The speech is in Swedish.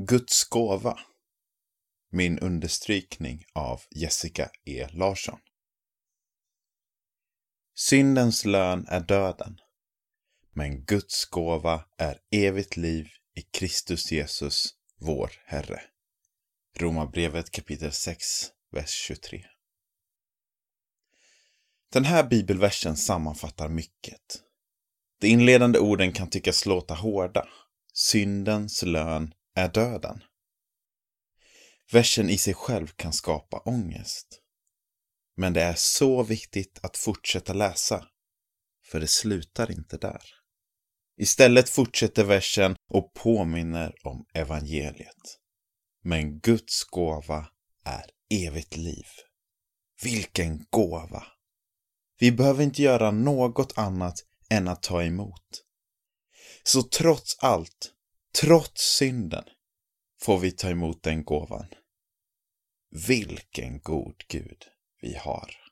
Guds gåva. Min understrykning av Jessica E. Larsson. Syndens lön är döden, men Guds gåva är evigt liv i Kristus Jesus, vår Herre. Romarbrevet kapitel 6, vers 23. Den här bibelversen sammanfattar mycket. De inledande orden kan tyckas låta hårda. Syndens lön är döden. Versen i sig själv kan skapa ångest. Men det är så viktigt att fortsätta läsa, för det slutar inte där. Istället fortsätter versen och påminner om evangeliet. Men Guds gåva är evigt liv. Vilken gåva! Vi behöver inte göra något annat än att ta emot. Så trots allt, trots synden, får vi ta emot den gåvan. Vilken god Gud vi har.